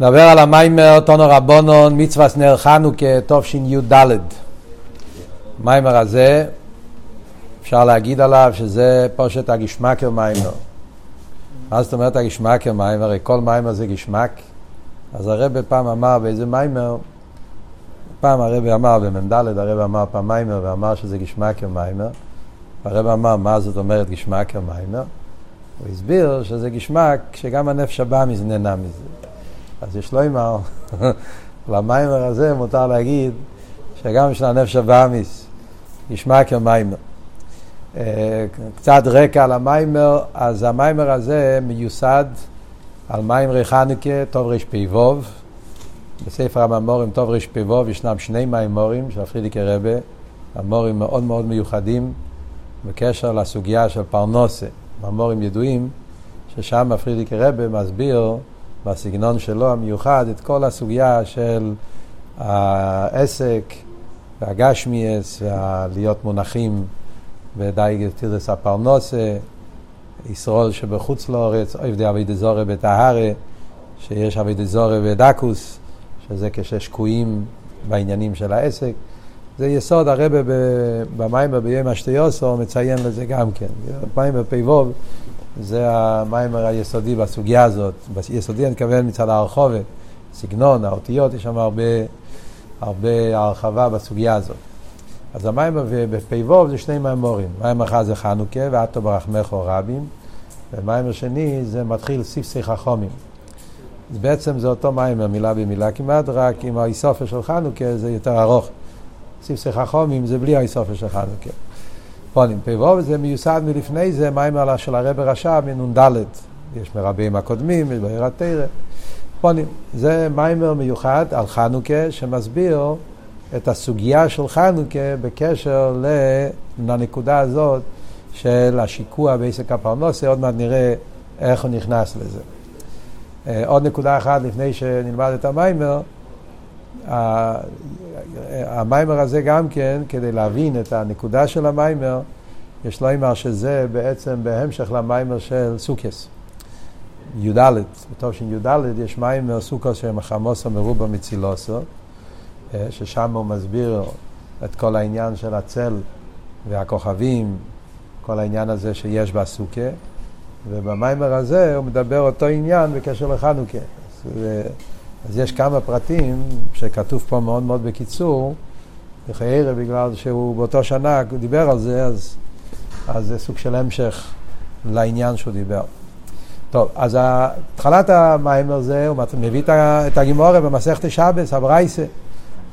נדבר על המיימר תנו רבנן מצוות נר חנוכה תשי"ד. מיימר הזה, אפשר להגיד עליו שזה פושט א געשמאקער מיימר. מה זאת אומרת א געשמאקער מיימר? הרי כל מיימר זה געשמאק. אז הרב פעם אמר באיזה מיימר, פעם הרב אמר במ"ד, הרב אמר פעם מיימר ואמר שזה געשמאקער מיימר. הרב אמר מה זאת אומרת געשמאקער מיימר. הוא הסביר שזה גשמק שגם הנפש הבאמיס נהנה מזה. אז יש לו אימר, למיימר הזה מותר להגיד שגם של הנפש הבאמיס ישמע כמיימר. אה, קצת רקע על המיימר, אז המיימר הזה מיוסד על מיימרי חנוכה, טוב רפ"ו. בספר הממורים טוב רפ"ו ישנם שני מיימורים של הפרידיקי רבה, ממורים מאוד מאוד מיוחדים בקשר לסוגיה של פרנוסה, ממורים ידועים, ששם הפרידיקי רבה מסביר בסגנון שלו המיוחד את כל הסוגיה של העסק והגשמיאס והלהיות מונחים בדייג תירס הפרנוסה, ישרול שבחוץ לאורץ, עבדי אבי דזורי בטהרה, שיש אבי דזורי בדקוס, שזה כששקועים בעניינים של העסק. זה יסוד הרבה במיימר ביום השתיוסו מציין לזה גם כן. מיימר פ"ו זה המיימר היסודי בסוגיה הזאת. ביסודי אני מתכוון מצד הרחובת, סגנון, האותיות, יש שם הרבה, הרבה הרחבה בסוגיה הזאת. אז המיימר בפ"ו זה שני מיימורים. מיימר אחד זה חנוכה, ועטו ברחמךו רבים, ומיימר שני זה מתחיל סיפסי חכומים. אז בעצם זה אותו מיימר, מילה במילה כמעט, רק עם האיסופר של חנוכה זה יותר ארוך. סיפסי חכומים זה בלי האיסופר של חנוכה. פונים. פ"ו זה מיוסד מלפני זה, מיימר של הרב רשע מנ"ד. יש מרבים הקודמים, בעיר התרא. פונים. זה מיימר מיוחד על חנוכה שמסביר את הסוגיה של חנוכה בקשר לנקודה הזאת של השיקוע בעסק הפרנוסה, עוד מעט נראה איך הוא נכנס לזה. אה, עוד נקודה אחת לפני שנלמד את המיימר, המיימר הזה גם כן, כדי להבין את הנקודה של המיימר, יש לומר שזה בעצם בהמשך למיימר של סוכס. י"ד, בתושין י"ד יש מיימר סוכוס שהם חמוסו מרובה מצילוסו, אה, ששם הוא מסביר את כל העניין של הצל והכוכבים, כל העניין הזה שיש בסוכה, ובמיימר הזה הוא מדבר אותו עניין בקשר לחנוכה. אז, יש כמה פרטים שכתוב פה מאוד מאוד בקיצור, לחיירה בגלל שהוא באותו שנה דיבר על זה, אז, אז זה סוג של המשך לעניין שהוא דיבר. טוב, אז התחלת המיימר זה, הוא מביא את הגימורה במסכת שבס, הברייסה.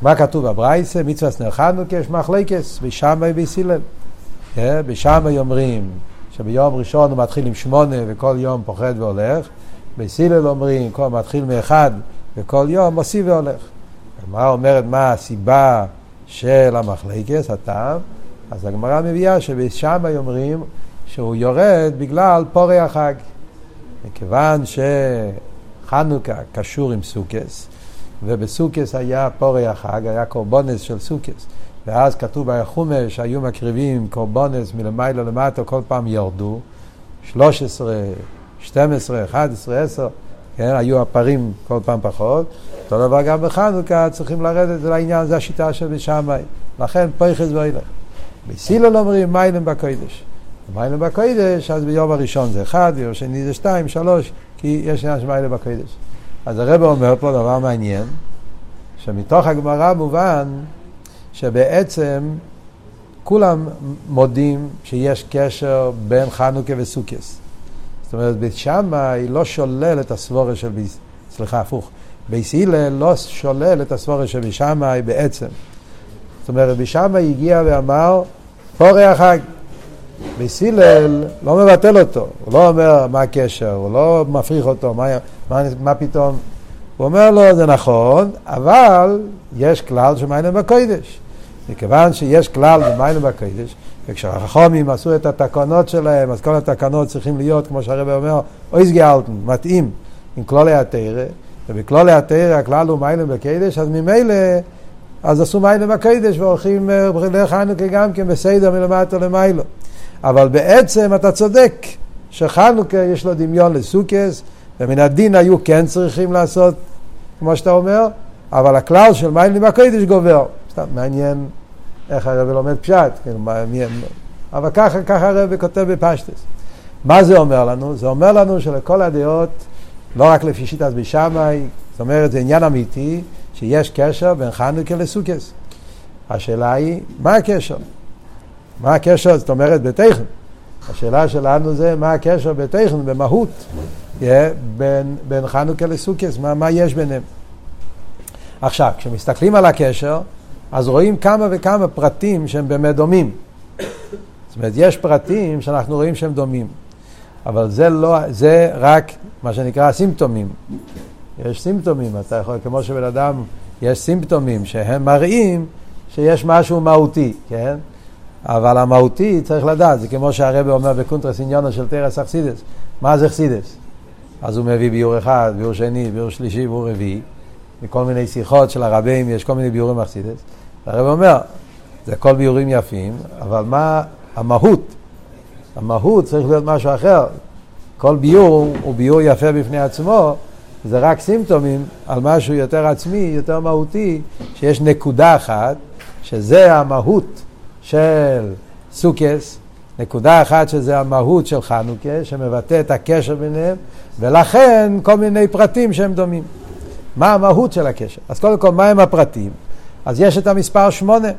מה כתוב בברייסה? מצווה סנר חנוכה, יש מחלקס, בשמאי ובסילל. כן? בשמאי אומרים שביום ראשון הוא מתחיל עם שמונה וכל יום פוחד והולך. בסילל אומרים, כל מתחיל מאחד וכל יום מוסיף והולך. הגמרא אומרת מה הסיבה של המחלקס, הטעם, אז הגמרא מביאה שבשם אומרים שהוא יורד בגלל פורי החג. מכיוון שחנוכה קשור עם סוכס, ובסוכס היה פורי החג, היה קורבונס של סוכס. ואז כתוב בחומש, היו מקריבים קורבונס מלמעלה למטה, כל פעם ירדו. 13, 12, 11, 10, כן, היו הפרים כל פעם פחות. אותו דבר גם בחנוכה צריכים לרדת לעניין, זו השיטה של בשמאי. לכן פויכס ואילך. בסילול אומרים מיילם בקוידש. מיילם בקוידש, אז ביום הראשון זה אחד, ביום שני זה שתיים, שלוש, כי יש עניין של מיילם בקוידש. אז הרב אומר פה דבר מעניין, שמתוך הגמרא מובן שבעצם כולם מודים שיש קשר בין חנוכה וסוכס. זאת אומרת, בית שמאי לא שולל את הסבורה של, ביס... סליחה, הפוך, בייס הלל לא שולל את הסבורה של בית שמאי בעצם. זאת אומרת, בית שמאי הגיע ואמר, פורי החג. בית הלל לא מבטל אותו, הוא לא אומר מה הקשר, הוא לא מפריך אותו, מה, מה, מה פתאום. הוא אומר לו, זה נכון, אבל יש כלל של מעלין. מכיוון שיש כלל במעלין בקודש, וכשהחכמים עשו את התקנות שלהם, אז כל התקנות צריכים להיות, כמו שהרב אומר, אויסגעהאלטן, מתאים עם כללי התורה, ובכללי התורה הכלל הוא מעלין בקודש, אז ממילא, אז עשו מעלין בקודש והולכים דרך חנוכה גם כן בסדר מלמטה למיילו. אבל בעצם אתה צודק, שחנוכה יש לו דמיון לסוכס, ומן הדין היו כן צריכים לעשות כמו שאתה אומר, אבל הכלל של מים לימה קודש גובר. סתם מעניין איך הרב לומד פשט, כאילו, מה, מי, אבל ככה, ככה הרב כותב בפשטס. מה זה אומר לנו? זה אומר לנו שלכל הדעות, לא רק לפי שיטת בשמאי, זאת אומרת, זה עניין אמיתי, שיש קשר בין חנוכה לסוכס. השאלה היא, מה הקשר? מה הקשר, זאת אומרת, בתכן. השאלה שלנו זה, מה הקשר בתכן, במהות, yeah, בין, בין חנוכה לסוכס, מה, מה יש ביניהם. עכשיו, כשמסתכלים על הקשר, אז רואים כמה וכמה פרטים שהם באמת דומים. זאת אומרת, יש פרטים שאנחנו רואים שהם דומים, אבל זה לא, זה רק מה שנקרא סימפטומים. יש סימפטומים, אתה יכול, כמו שבן אדם, יש סימפטומים שהם מראים שיש משהו מהותי, כן? אבל המהותי צריך לדעת, זה כמו שהרבא אומר בקונטרס עניונו של תרס אכסידס, מה זה אכסידס? אז הוא מביא ביור אחד, ביור שני, ביור שלישי, ביור רביעי, מכל מיני שיחות של הרבים, יש כל מיני ביורים אכסידס. הרב אומר, זה הכל ביורים יפים, אבל מה המהות? המהות צריך להיות משהו אחר. כל ביור הוא ביור יפה בפני עצמו, זה רק סימפטומים על משהו יותר עצמי, יותר מהותי, שיש נקודה אחת, שזה המהות של סוכס, נקודה אחת שזה המהות של חנוכה, שמבטא את הקשר ביניהם, ולכן כל מיני פרטים שהם דומים. מה המהות של הקשר? אז קודם כל, מהם הפרטים? אז יש את המספר שמונה.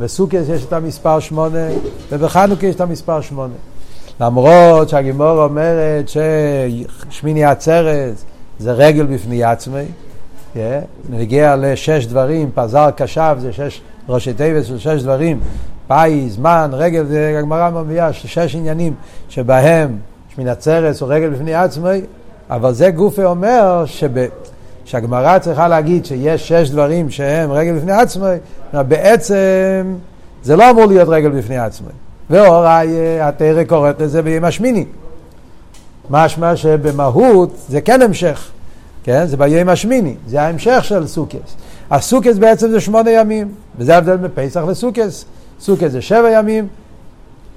בסוכס יש את המספר שמונה, ובחנוכה יש את המספר שמונה. למרות שהגימור אומרת ששמיני עצרת זה רגל בפני עצמי, yeah, נגיע לשש דברים, פזר קשב זה שש ראשי תיבס של שש דברים, פאי, זמן, רגל, הגמרא מביאה שש עניינים שבהם שמיני עצרת הוא רגל בפני עצמי, אבל זה גופי אומר שב... שהגמרא צריכה להגיד שיש שש דברים שהם רגל בפני עצמי, בעצם זה לא אמור להיות רגל בפני עצמי. ואוראי התרא קוראת לזה ביום השמיני. משמע שבמהות זה כן המשך, כן? זה ביום השמיני, זה ההמשך של סוכס. הסוכס בעצם זה שמונה ימים, וזה ההבדל בין פסח לסוכס. סוכס זה שבע ימים,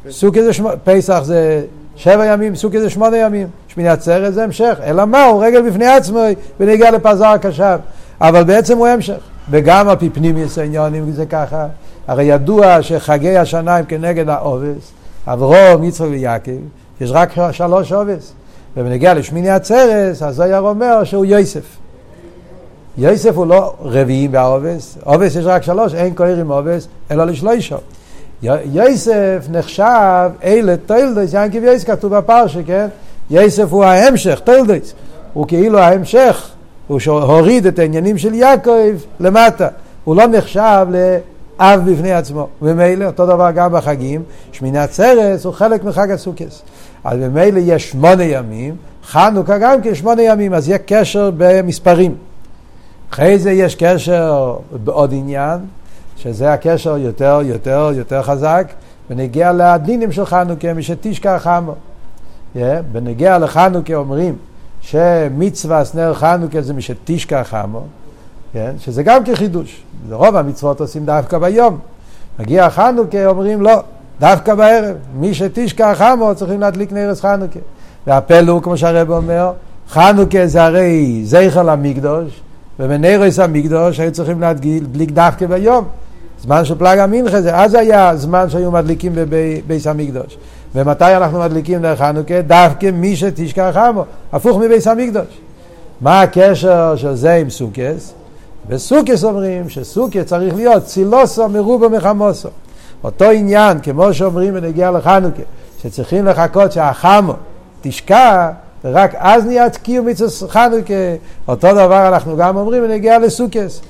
סוכס זה פסח זה שבע ימים, סוכי זה שמונה ימים, שמיני עצרת זה המשך, אלא מה, הוא רגל בפני עצמו ונגיע לפזר הקשב, אבל בעצם הוא המשך, וגם על פי פנימיוס העניונים זה ככה, הרי ידוע שחגי השנה הם כנגד העובס, אברום, יצחק ויעקב, יש רק שלוש עובס, ובנגיע לשמיני עצרת, אז זויר אומר שהוא יוסף. יוסף הוא לא רביעי בעובס, עובס יש רק שלוש, אין כהרים עובס, אלא לשלושה. יוסף נחשב אלה תולדוס, ינקיב יוסף כתוב בפרשה, כן? יוסף הוא ההמשך, תולדוס. הוא כאילו ההמשך, הוא הוריד את העניינים של יעקב למטה. הוא לא נחשב לאב בפני עצמו. ומילא, אותו דבר גם בחגים, שמיני עצרת הוא חלק מחג הסוכס. אז במילא יש שמונה ימים, חנוכה גם כן שמונה ימים, אז יהיה קשר במספרים. אחרי זה יש קשר בעוד עניין, שזה הקשר יותר, יותר, יותר חזק, ונגיע לדינים של חנוכה, משתשכח חמו. Yeah, בנגיע לחנוכה אומרים שמצווה סנר חנוכה זה משתשכח חמו, yeah, שזה גם כחידוש. רוב המצוות עושים דווקא ביום. מגיע חנוכה, אומרים לא, דווקא בערב. מי שתשכח חמו צריכים להדליק נרס חנוכה. והפלא הוא, כמו שהרב אומר, חנוכה זה הרי זכר למקדוש, ובנרס המקדוש היו צריכים להדליק דווקא ביום. זמן של פלאג המנחה זה אז היה זמן שהיו מדליקים בביס המקדוש. ומתי אנחנו מדליקים דרך חנוכה? דווקא מי שתשכח עמו, הפוך מביס המקדוש. מה הקשר של זה עם סוכס? בסוכס אומרים שסוכס צריך להיות צילוסו מרובו מחמוסו. אותו עניין, כמו שאומרים בנגיע לחנוכה, שצריכים לחכות שהחמו תשקע, ורק אז נהיה תקיעו מצווה חנוכה. אותו דבר אנחנו גם אומרים בנגיע לסוכס.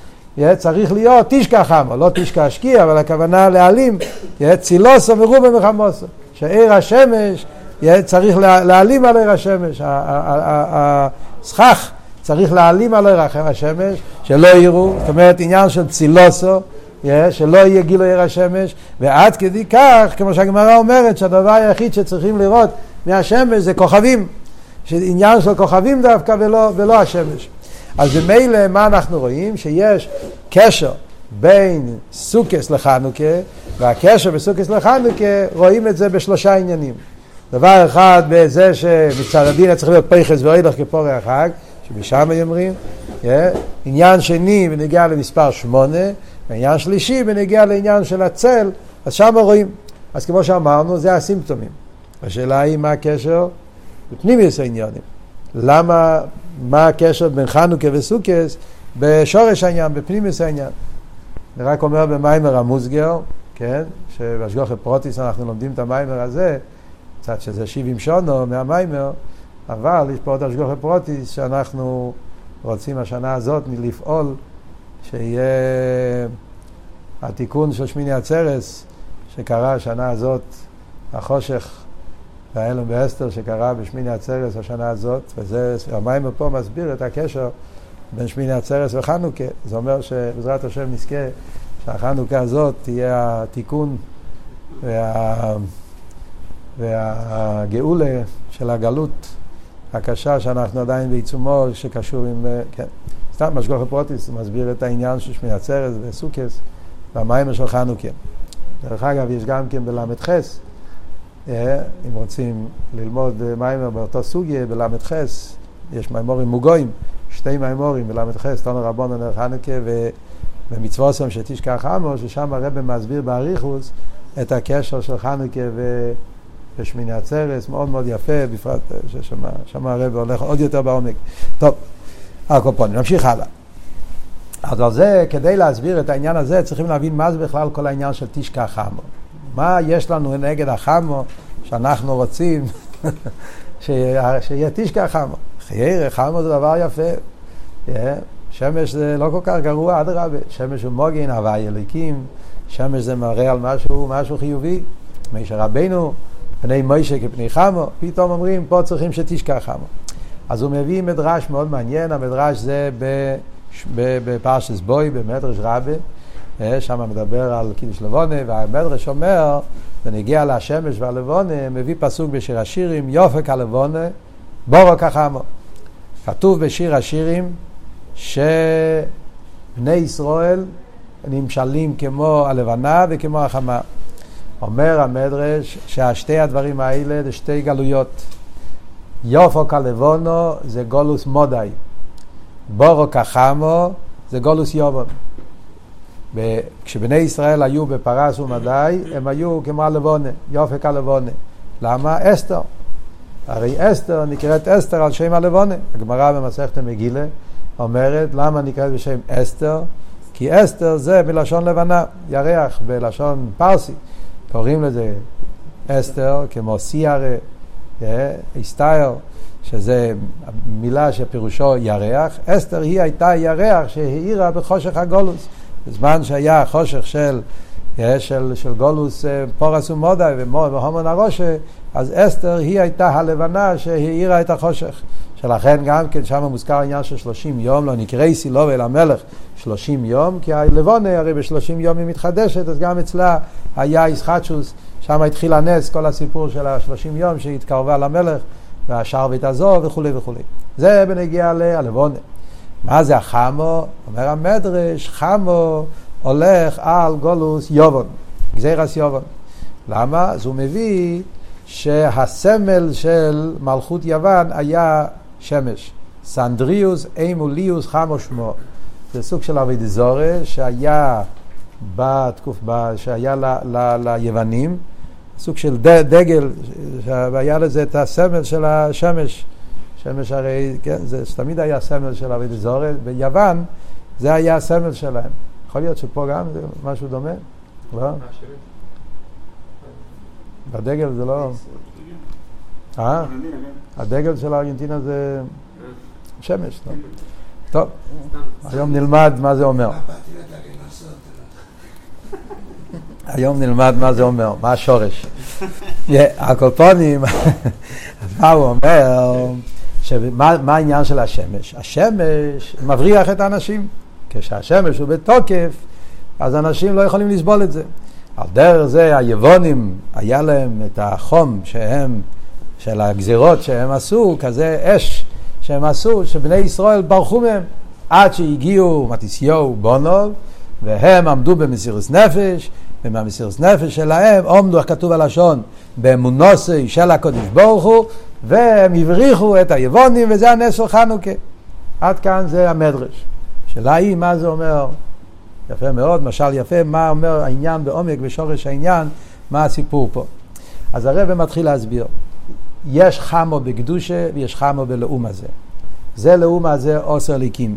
צריך להיות תשכח חמו, לא תשכח שקיע, אבל הכוונה להעלים, צילוסו ורובה מחמוסו, שעיר השמש צריך להעלים על עיר השמש, הסכך צריך להעלים על עיר השמש, שלא יראו, זאת אומרת עניין של צילוסו, שלא יהיה גילו עיר השמש, ועד כדי כך, כמו שהגמרא אומרת, שהדבר היחיד שצריכים לראות מהשמש זה כוכבים, עניין של כוכבים דווקא ולא, ולא השמש. אז במילא מה אנחנו רואים? שיש קשר בין סוכס לחנוכה, והקשר בסוכס לחנוכה רואים את זה בשלושה עניינים. דבר אחד בזה שמצד הדין צריך להיות פייחס ואוילך כפורי החג, שמשם אומרים, עניין שני בנגיע למספר שמונה, ועניין שלישי בנגיע לעניין של הצל, אז שם רואים. אז כמו שאמרנו, זה הסימפטומים. השאלה היא מה הקשר בפנימיוס העניונים. למה, מה הקשר בין חנוכה וסוכס בשורש העניין, בפנימיוס העניין. אני רק אומר במיימר המוסגר, כן, שבהשגוחי פרוטיס אנחנו לומדים את המיימר הזה, קצת שזה 70 שונו מהמיימר, אבל יש פה עוד השגוחי פרוטיס שאנחנו רוצים השנה הזאת לפעול שיהיה התיקון של שמיני עצרס שקרה השנה הזאת, החושך וההלם באסתר שקרה בשמיני עצרס השנה הזאת, וזה, המים פה מסביר את הקשר בין שמיני עצרס וחנוכה. זה אומר שבעזרת השם נזכה שהחנוכה הזאת תהיה התיקון וה... והגאולה של הגלות הקשה שאנחנו עדיין בעיצומו, שקשור עם, כן. סתם משגוח הפרוטיס מסביר את העניין של שמיני עצרס וסוכס והמים של חנוכה. דרך אגב, יש גם כן בל"ח, אם רוצים ללמוד מיימר באותו סוגיה, בל"ח, יש מיימורים מוגויים, שתי מיימורים בל"ח, תונו רבונו נר חנוכה ומצווסם שתשכח עמו, ששם הרב מסביר באריכוס את הקשר של חנוכה ו... ושמיני עצרס, מאוד מאוד יפה, בפרט אה, ששם הרב הולך עוד יותר בעומק. טוב, הקופונים, נמשיך הלאה. אז על זה, כדי להסביר את העניין הזה, צריכים להבין מה זה בכלל כל העניין של תשכח חמו. מה יש לנו נגד החמו שאנחנו רוצים שיהיה תשכח חמו. חייר, חמו זה דבר יפה. שמש זה לא כל כך גרוע, אדרבה. שמש הוא מוגן, הוואי אלוקים. שמש זה מראה על משהו, משהו חיובי. מישר רבנו, פני מוישה כפני חמו, פתאום אומרים, פה צריכים שתשכח חמו. אז הוא מביא מדרש מאוד מעניין, המדרש זה בפרשס בוי, במדרש רבה, שם מדבר על קידוש לבונה, והמדרש אומר, ונגיע לשמש והלבונה, מביא פסוק בשיר השירים, יופק הלבונה, בורו כחמו. כתוב בשיר השירים שבני ישראל נמשלים כמו הלבנה וכמו החמה. אומר המדרש שהשתי הדברים האלה זה שתי גלויות. יופו כלבונו זה גולוס מודאי. בורו כחמו זה גולוס יובון. כשבני ישראל היו בפרס ומדי, הם היו כמו הלבונה, יופק הלבונה. למה? אסתר. הרי אסתר נקראת אסתר על שם הלבונה. הגמרא במסכת המגילה אומרת למה נקראת בשם אסתר? כי אסתר זה מלשון לבנה, ירח בלשון פרסי. קוראים לזה אסתר כמו סיירה, אסתייר. שזה מילה שפירושו ירח, אסתר היא הייתה ירח שהאירה בחושך הגולוס. בזמן שהיה חושך של, אה, של, של גולוס אה, פורס ומודי והומון הרושה, אז אסתר היא הייתה הלבנה שהאירה את החושך. שלכן גם כן שם מוזכר העניין של שלושים יום, לא נקראי סילוב אל המלך שלושים יום, כי הלבונה הרי בשלושים יום היא מתחדשת, אז גם אצלה היה ישחטשוס, שם התחיל הנס, כל הסיפור של השלושים יום שהתקרבה למלך. והשרבית הזו וכולי וכולי. זה בנגיע ללבונה. מה זה החמו? אומר המדרש, חמו הולך על גולוס יובון, גזירס יובון. למה? אז הוא מביא שהסמל של מלכות יוון היה שמש. סנדריוס אימוליוס חמו שמו. זה סוג של אבי דזורי שהיה בתקוף, שהיה ל, ל, ליוונים. סוג של דגל, והיה לזה את הסמל של השמש. שמש הרי, כן, זה תמיד היה סמל של אבי דזורת, ביוון זה היה הסמל שלהם. יכול להיות שפה גם זה משהו דומה? לא? בדגל זה לא... אה? הדגל של ארגנטינה זה שמש, לא? טוב, היום נלמד מה זה אומר. היום נלמד מה זה אומר, מה השורש. הקופונים, מה הוא אומר? מה העניין של השמש? השמש מבריח את האנשים. כשהשמש הוא בתוקף, אז אנשים לא יכולים לסבול את זה. על דרך זה היוונים, היה להם את החום שהם, של הגזירות שהם עשו, כזה אש שהם עשו, שבני ישראל ברחו מהם, עד שהגיעו מתיסיהו בונוב, והם עמדו במסירות נפש, ומהמסירות נפש שלהם עומדו, כתוב הלשון, באמונוסי של הקודש ברוך הוא, והם הבריחו את היבונים, וזה הנס של חנוכה. עד כאן זה המדרש. השאלה היא מה זה אומר, יפה מאוד, משל יפה, מה אומר העניין בעומק ושורש העניין, מה הסיפור פה. אז הרב מתחיל להסביר. יש חמו בקדושה ויש חמו בלאום הזה. זה לאום הזה עושר ליקים.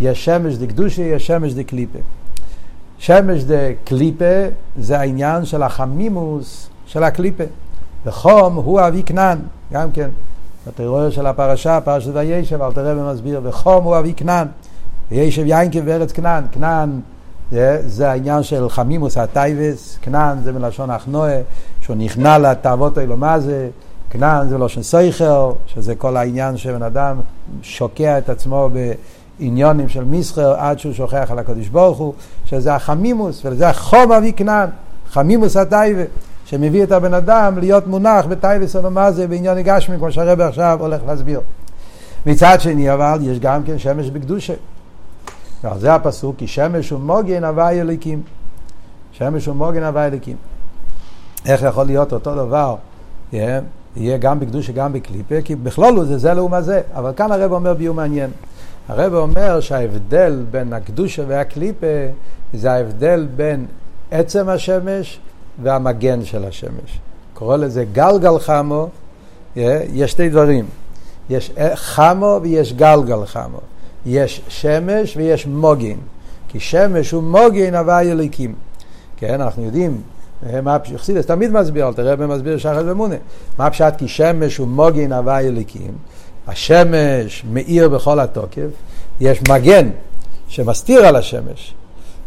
יש שמש דקדושה, יש שמש דקליפה. שמש דקליפה זה העניין של החמימוס של הקליפה. וחום הוא אבי כנען, גם כן. בתיאוריה של הפרשה, פרשת וישב, אל תראה ומסביר, וחום הוא אבי כנען. וישב יינקב בארץ כנען. כנען זה, זה העניין של חמימוס הטייבס, כנען זה מלשון אחנואה, שהוא נכנע לתאוות אלו מה זה, כנען זה מלשון סייכל, שזה כל העניין שבן אדם שוקע את עצמו בעניונים של מסחר עד שהוא שוכח על הקדוש ברוך הוא, שזה החמימוס, וזה החום אבי כנען, חמימוס הטייבס. שמביא את הבן אדם להיות מונח בטייבס זה בעניין הגשמי, כמו שהרבא עכשיו הולך להסביר. מצד שני אבל יש גם כן שמש בקדושה. ועל זה הפסוק, כי שמש ומוגן הווי אליקים. שמש ומוגן הווי אליקים. איך יכול להיות אותו דבר? יהיה, יהיה גם בקדושה גם בקליפה, כי בכלול זה זה לעומת זה. אבל כאן הרב אומר ביום מעניין. הרב אומר שההבדל בין הקדושה והקליפה זה ההבדל בין עצם השמש והמגן של השמש. קורא לזה גלגל חמו, יש שתי דברים. יש חמו ויש גלגל חמו. יש שמש ויש מוגין. כי שמש הוא מוגין הוואי אליקים. כן, אנחנו יודעים, מה חסידס תמיד מסביר, אל תראה במסביר שחד ומונה. מה פשט כי שמש הוא מוגין הוואי אליקים? השמש מאיר בכל התוקף, יש מגן שמסתיר על השמש.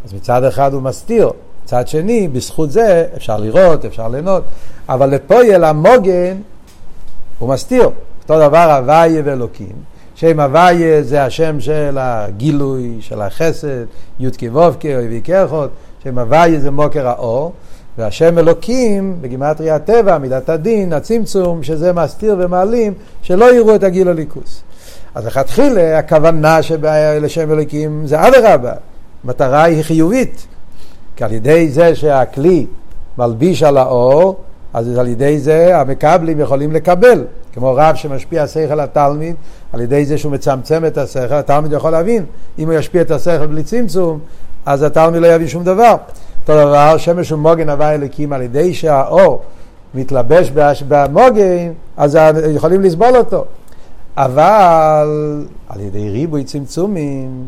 אז מצד אחד הוא מסתיר, מצד שני, בזכות זה אפשר לראות, אפשר ליהנות, אבל לפועל המוגן הוא מסתיר. אותו דבר הוויה ואלוקים. שם הוויה זה השם של הגילוי, של החסד, י"ק ו"ק, אויבי כרחות, שם הוויה זה מוקר האור, והשם אלוקים, בגימטריה הטבע, מידת הדין, הצמצום, שזה מסתיר ומעלים, שלא יראו את הגיל הליכוס. אז לכתחילה הכוונה לשם אלוקים זה אדרבה, מטרה היא חיובית, כי על ידי זה שהכלי מלביש על האור, אז על ידי זה המקבלים יכולים לקבל. כמו רב שמשפיע שכל התלמיד, על ידי זה שהוא מצמצם את השכל, התלמיד יכול להבין. אם הוא ישפיע את השכל בלי צמצום, אז התלמיד לא יבין שום דבר. אותו דבר, שמש ומוגן הווה אלוקים, על ידי שהאור מתלבש במוגן, אז יכולים לסבול אותו. אבל על ידי ריבוי צמצומים,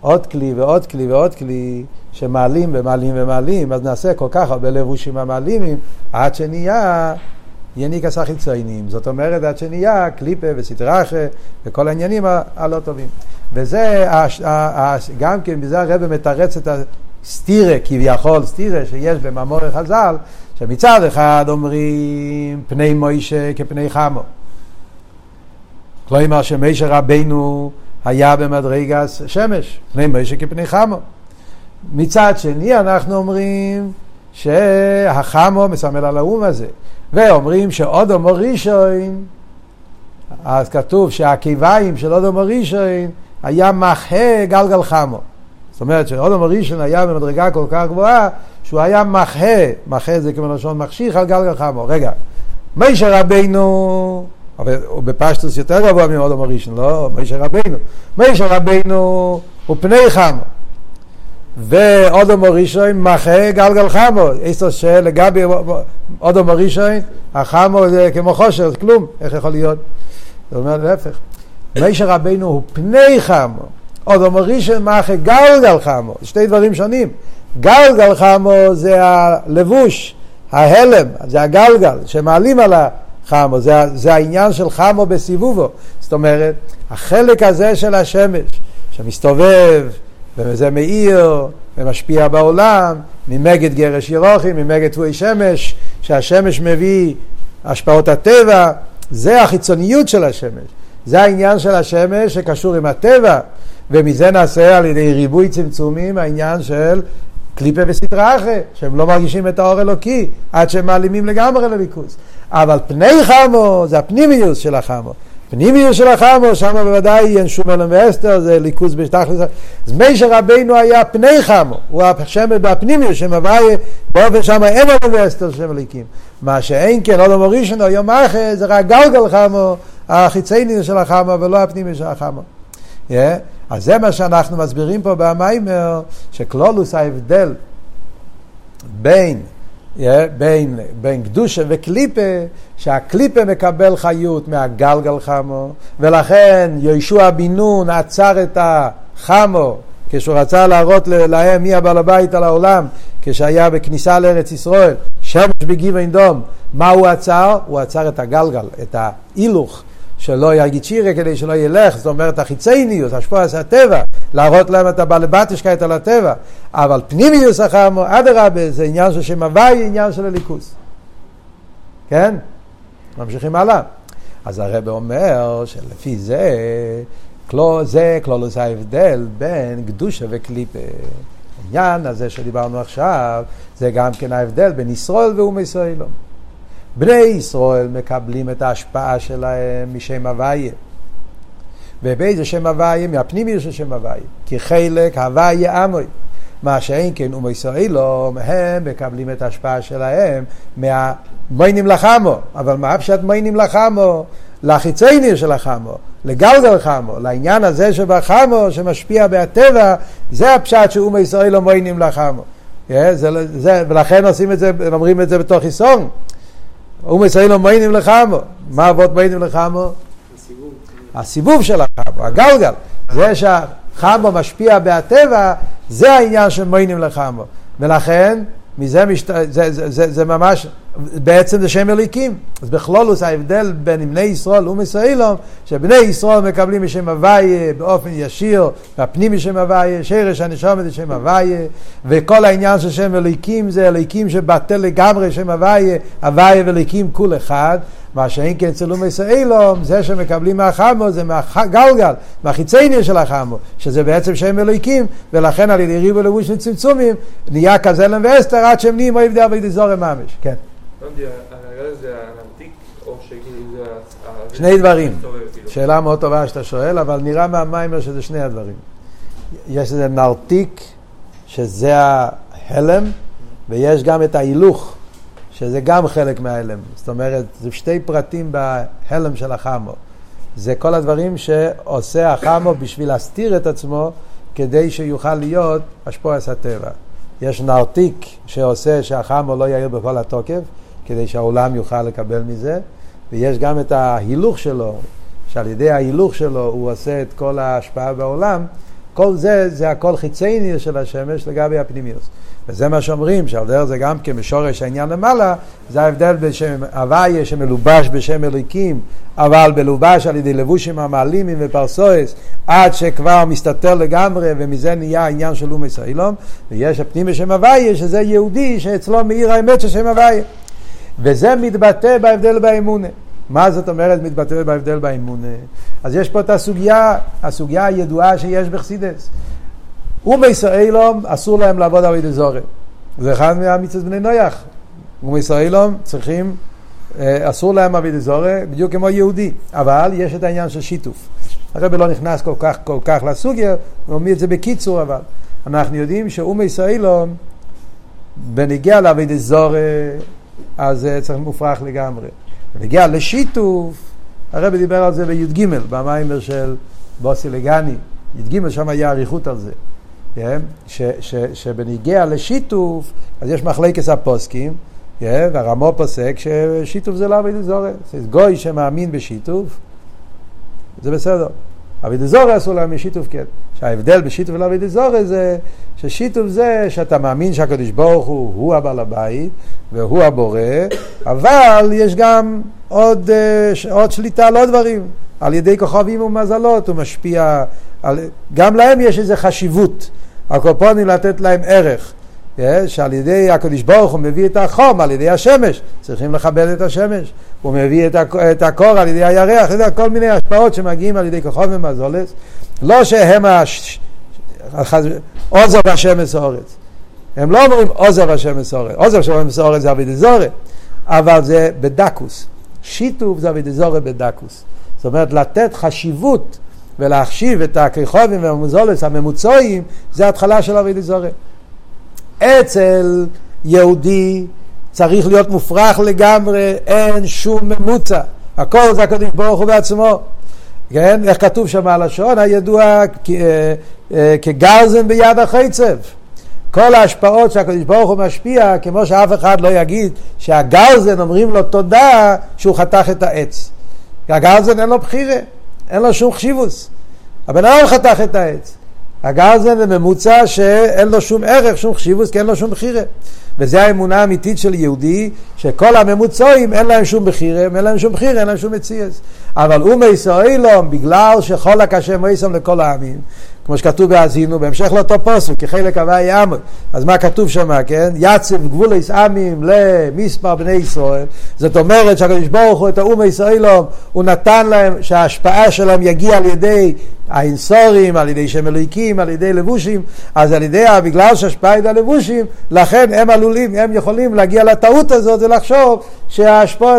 עוד כלי ועוד כלי ועוד כלי, שמעלים ומעלים ומעלים, אז נעשה כל כך הרבה לבושים המעלימים, עד שנהיה יניקס החיצוניים. זאת אומרת, עד שנהיה קליפה וסטראחה וכל העניינים הלא טובים. וזה, גם כן, בזה הרב מתרץ את הסטירה, כביכול סטירה, שיש במאמור חז"ל, שמצד אחד אומרים פני מוישה כפני חמו. כלומר שמשה רבנו היה במדרגס שמש, פני מוישה כפני חמו. מצד שני אנחנו אומרים שהחמו מסמל על האום הזה. ואומרים שאודום ראשון, אז כתוב שהקיביים של אודום ראשון היה מחה גלגל חמו. זאת אומרת שאודום ראשון היה במדרגה כל כך גבוהה שהוא היה מחה, מחה זה כמו לשון מחשיך על גלגל חמו. רגע, מישה רבינו, אבל הוא בפשטוס יותר גבוה מאודום ראשון, לא? מישה רבינו. מישה רבינו הוא פני חמו. ואודום ראשון מחה גלגל חמו. איסו שלגבי אודום ראשון, החמו זה כמו חושר, כלום, איך יכול להיות? זה אומר להפך. מישר רבינו הוא פני חמו, אודום ראשון מחה גלגל חמו, שתי דברים שונים. גלגל חמו זה הלבוש, ההלם, זה הגלגל שמעלים על החמו, זה, זה העניין של חמו בסיבובו. זאת אומרת, החלק הזה של השמש שמסתובב וזה מאיר ומשפיע בעולם, ממגד גרש ירוחי, ממגד תבואי שמש, שהשמש מביא השפעות הטבע, זה החיצוניות של השמש. זה העניין של השמש שקשור עם הטבע, ומזה נעשה על ידי ריבוי צמצומים העניין של קליפה וסטרה אחרי, שהם לא מרגישים את האור אלוקי עד שהם מעלימים לגמרי לליכוס. אבל פני חמו זה הפנימיוס של החמו. פנימיות של החמו, שם בוודאי אין שום אלם ואסתר, זה ליכוז בתכלס. אז מישר רבינו היה פני חמו, הוא השם בפנימיות, שם הוויה, באופן שם אין אלם ואסתר שם אליקים. מה שאין כן, עוד אמור ראשון, יום אחר, זה רק גלגל חמו, החיציינים של החמו, ולא הפנימיות של החמו. Yeah? אז זה מה שאנחנו מסבירים פה במיימר, שכלולוס ההבדל בין, בין, בין קדושה וקליפה, שהקליפה מקבל חיות מהגלגל חמו, ולכן יהושע בן נון עצר את החמו כשהוא רצה להראות להם מי הבעל הבית על העולם, כשהיה בכניסה לארץ ישראל, שמש בגיבן דום, מה הוא עצר? הוא עצר את הגלגל, את ההילוך. שלא יגיד שירה כדי שלא ילך, זאת אומרת החיצייניוס, השפועס הטבע, להראות להם את הבעלבטישקייט על הטבע, אבל פנימיוס החמו, אדרבה, זה עניין של שם הוואי, עניין של הליכוס. כן? ממשיכים הלאה. אז הרב אומר שלפי זה, כלו, זה כלולוס ההבדל בין קדושה וקליפה. העניין הזה שדיברנו עכשיו, זה גם כן ההבדל בין ישראל ואום ישראלום. בני ישראל מקבלים את ההשפעה שלהם משם הוויה. ובאיזה שם הוויה? מהפנימי של שם הוויה. כי חלק הוויה עמוי. מה שאין כן אומי ישראלום, הם מקבלים את ההשפעה שלהם מהמיינים לחמו. אבל מה פשט מיינים לחמו? לחיצי של החמו, לגלגל חמו, לעניין הזה שבחמו שמשפיע בהטבע, זה הפשט שאומי ישראלום מיינים לחמו. Yeah, זה, זה, ולכן עושים את זה, אומרים את זה בתוך חיסון. הוא מציין לו מיינים לחמו. מה אבות מיינים לחמו? הסיבוב של החמו, הגלגל. זה שהחמו משפיע בהטבע, זה העניין של מיינים לחמו. ולכן, מזה משת... זה, זה, זה, זה ממש, בעצם זה שם אליקים. אז בכלולוס ההבדל בין בני ישראל ומסיילום, שבני ישראל מקבלים משם הוויה באופן ישיר, והפנים משם הוויה, שרש הנשום זה שם הוויה, וכל העניין של שם אליקים זה אליקים שבטל לגמרי שם הוויה, הוויה ואליקים כול אחד. מה שאין כן אצל אומס אילום, זה שמקבלים מהחמו זה מהגלגל, מהחיצניה של החמו, שזה בעצם שם אלוהיקים, ולכן על ידי ריבו לבוש וצמצומים, נהיה כזלם ואסתר עד שהם נהיים אוהב דעה זורם ממש, כן. שני דברים, שאלה מאוד טובה שאתה שואל, אבל נראה מהמיימר שזה שני הדברים. יש איזה נרתיק, שזה ההלם, ויש גם את ההילוך. שזה גם חלק מההלם. זאת אומרת, זה שתי פרטים בהלם של החמו. זה כל הדברים שעושה החמו בשביל להסתיר את עצמו, כדי שיוכל להיות השפועס הטבע. יש נרתיק שעושה שהחמו לא יאיר בכל התוקף, כדי שהעולם יוכל לקבל מזה, ויש גם את ההילוך שלו, שעל ידי ההילוך שלו הוא עושה את כל ההשפעה בעולם. כל זה, זה הכל חיצייני של השמש לגבי הפנימיוס. וזה מה שאומרים, דרך זה גם כן בשורש העניין למעלה, זה ההבדל בשם הוויה שמלובש בשם אליקים, אבל מלובש על ידי לבושים המעלימים ופרסואס, עד שכבר מסתתר לגמרי, ומזה נהיה העניין של אומי סוילום, ויש הפנים בשם הוויה, שזה יהודי שאצלו מאיר האמת של שם הוויה. וזה מתבטא בהבדל באמונה. מה זאת אומרת מתבטא בהבדל באמונה? אז יש פה את הסוגיה, הסוגיה הידועה שיש בחסידס. ומישראלום אסור להם לעבוד על ידי זורם. זה אחד מהמצוות בני נויח. ומישראלום צריכים, אה, אסור להם עבוד זורם, בדיוק כמו יהודי. אבל יש את העניין של שיתוף. הרב לא נכנס כל כך, כל כך לסוגיה, הוא אומר את זה בקיצור אבל. אנחנו יודעים שאום ישראלום, בנגיע לעבוד זורם, אז צריך מופרך לגמרי. בנגיע לשיתוף, הרב דיבר על זה בי"ג, במיימר של בוסי לגני. י"ג שם היה אריכות על זה. שבניגיע לשיתוף, אז יש מחלקת הפוסקים? והרמו פוסק ששיתוף זה לא אבידי זורס. גוי שמאמין בשיתוף, זה בסדר. אבידי זורס אסור להאמין שיתוף כן. שההבדל בשיתוף ולאבידי זורס זה ששיתוף זה שאתה מאמין שהקדוש ברוך הוא הוא הבעל הבית והוא הבורא, אבל יש גם עוד, אה, עוד שליטה על עוד דברים. על ידי כוכבים ומזלות הוא משפיע, על, גם להם יש איזו חשיבות. הקופונים לתת להם ערך. שעל ידי הקדוש ברוך הוא מביא את החום על ידי השמש, צריכים לכבד את השמש. הוא מביא את הקור על ידי הירח, יודע, כל מיני השפעות שמגיעים על ידי כחום ומזולס. לא שהם הש... עוזר השמש אורץ. הם לא אומרים עוזר השמש אורץ. עוזר השמש אורץ זה אבידי זורת, אבל זה בדקוס. שיתוף זה אבידי זורת בדקוס. זאת אומרת, לתת חשיבות ולהחשיב את הכריכובים והמוזולס הממוצעים, זה התחלה של אבי זורם. אצל יהודי צריך להיות מופרך לגמרי, אין שום ממוצע. הכל זה הקדוש ברוך הוא בעצמו. כן? איך כתוב שם הלשון הידוע כגרזן ביד החצב. כל ההשפעות שהקדוש ברוך הוא משפיע, כמו שאף אחד לא יגיד שהגרזן אומרים לו תודה שהוא חתך את העץ. הגרזן אין לו בחירה, אין לו שום חשיבוס. הבן אדם חתך את העץ. הגרזן זה ממוצע שאין לו שום ערך, שום חשיבוס, כי אין לו שום בחירה. וזה האמונה האמיתית של יהודי, שכל הממוצעים אין להם שום בחירה, אין להם שום בחירה, אין להם שום מציאס. אבל הוא מישראלום, בגלל שחולק השם מייסם לכל העמים, כמו שכתוב בהאזינו, בהמשך לאותו פוסק, כחלק הוואי יעמוד. אז מה כתוב שם, כן? יצב גבול עמים למספר בני ישראל. זאת אומרת שהקדוש ברוך הוא את האום הישראלום, הוא נתן להם שההשפעה שלהם יגיע על ידי האינסורים, על ידי שם אלוהיקים, על ידי לבושים, אז על ידי, בגלל שההשפעה היא הלבושים, לכן הם עלולים, הם יכולים להגיע לטעות הזאת ולחשוב שההשפעה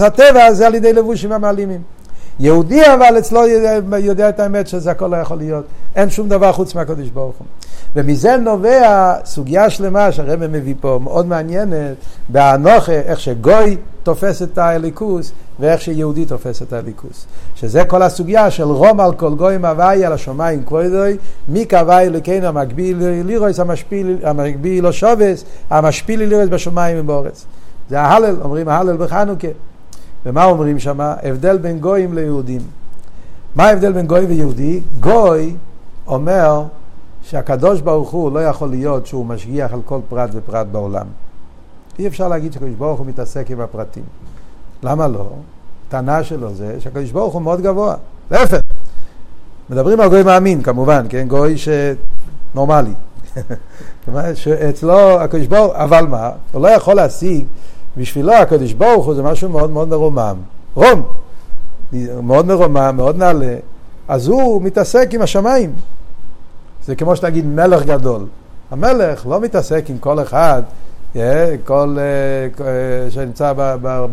הטבע זה על ידי לבושים המעלימים. יהודי אבל אצלו יודע, יודע את האמת שזה הכל לא יכול להיות. אין שום דבר חוץ מהקדוש ברוך הוא. ומזה נובע סוגיה שלמה שהרבא מביא פה, מאוד מעניינת, באנוכה, איך שגוי תופס את הליכוס ואיך שיהודי תופס את הליכוס. שזה כל הסוגיה של רום על כל גויים הוואי על השמיים כבודוי, מי קבעי אלוקינו המקביל לירוס המקביל לא שובס, המשפיל לירוס בשמיים ובאורץ. זה ההלל, אומרים ההלל בחנוכה. ומה אומרים שם? הבדל בין גויים ליהודים. מה ההבדל בין גוי ויהודי? גוי אומר שהקדוש ברוך הוא לא יכול להיות שהוא משגיח על כל פרט ופרט בעולם. אי אפשר להגיד שהקדוש ברוך הוא מתעסק עם הפרטים. למה לא? הטענה שלו זה שהקדוש ברוך הוא מאוד גבוה. להפך. מדברים על גוי מאמין כמובן, כן? גוי שנורמלי. שאצלו הקדוש ברוך הוא, אבל מה? הוא לא יכול להשיג בשבילו הקדוש ברוך הוא זה משהו מאוד מאוד מרומם. רום, מאוד מרומם, מאוד נעלה. אז הוא מתעסק עם השמיים. זה כמו שנגיד מלך גדול. המלך לא מתעסק עם כל אחד, אה, כל אה, אה, שנמצא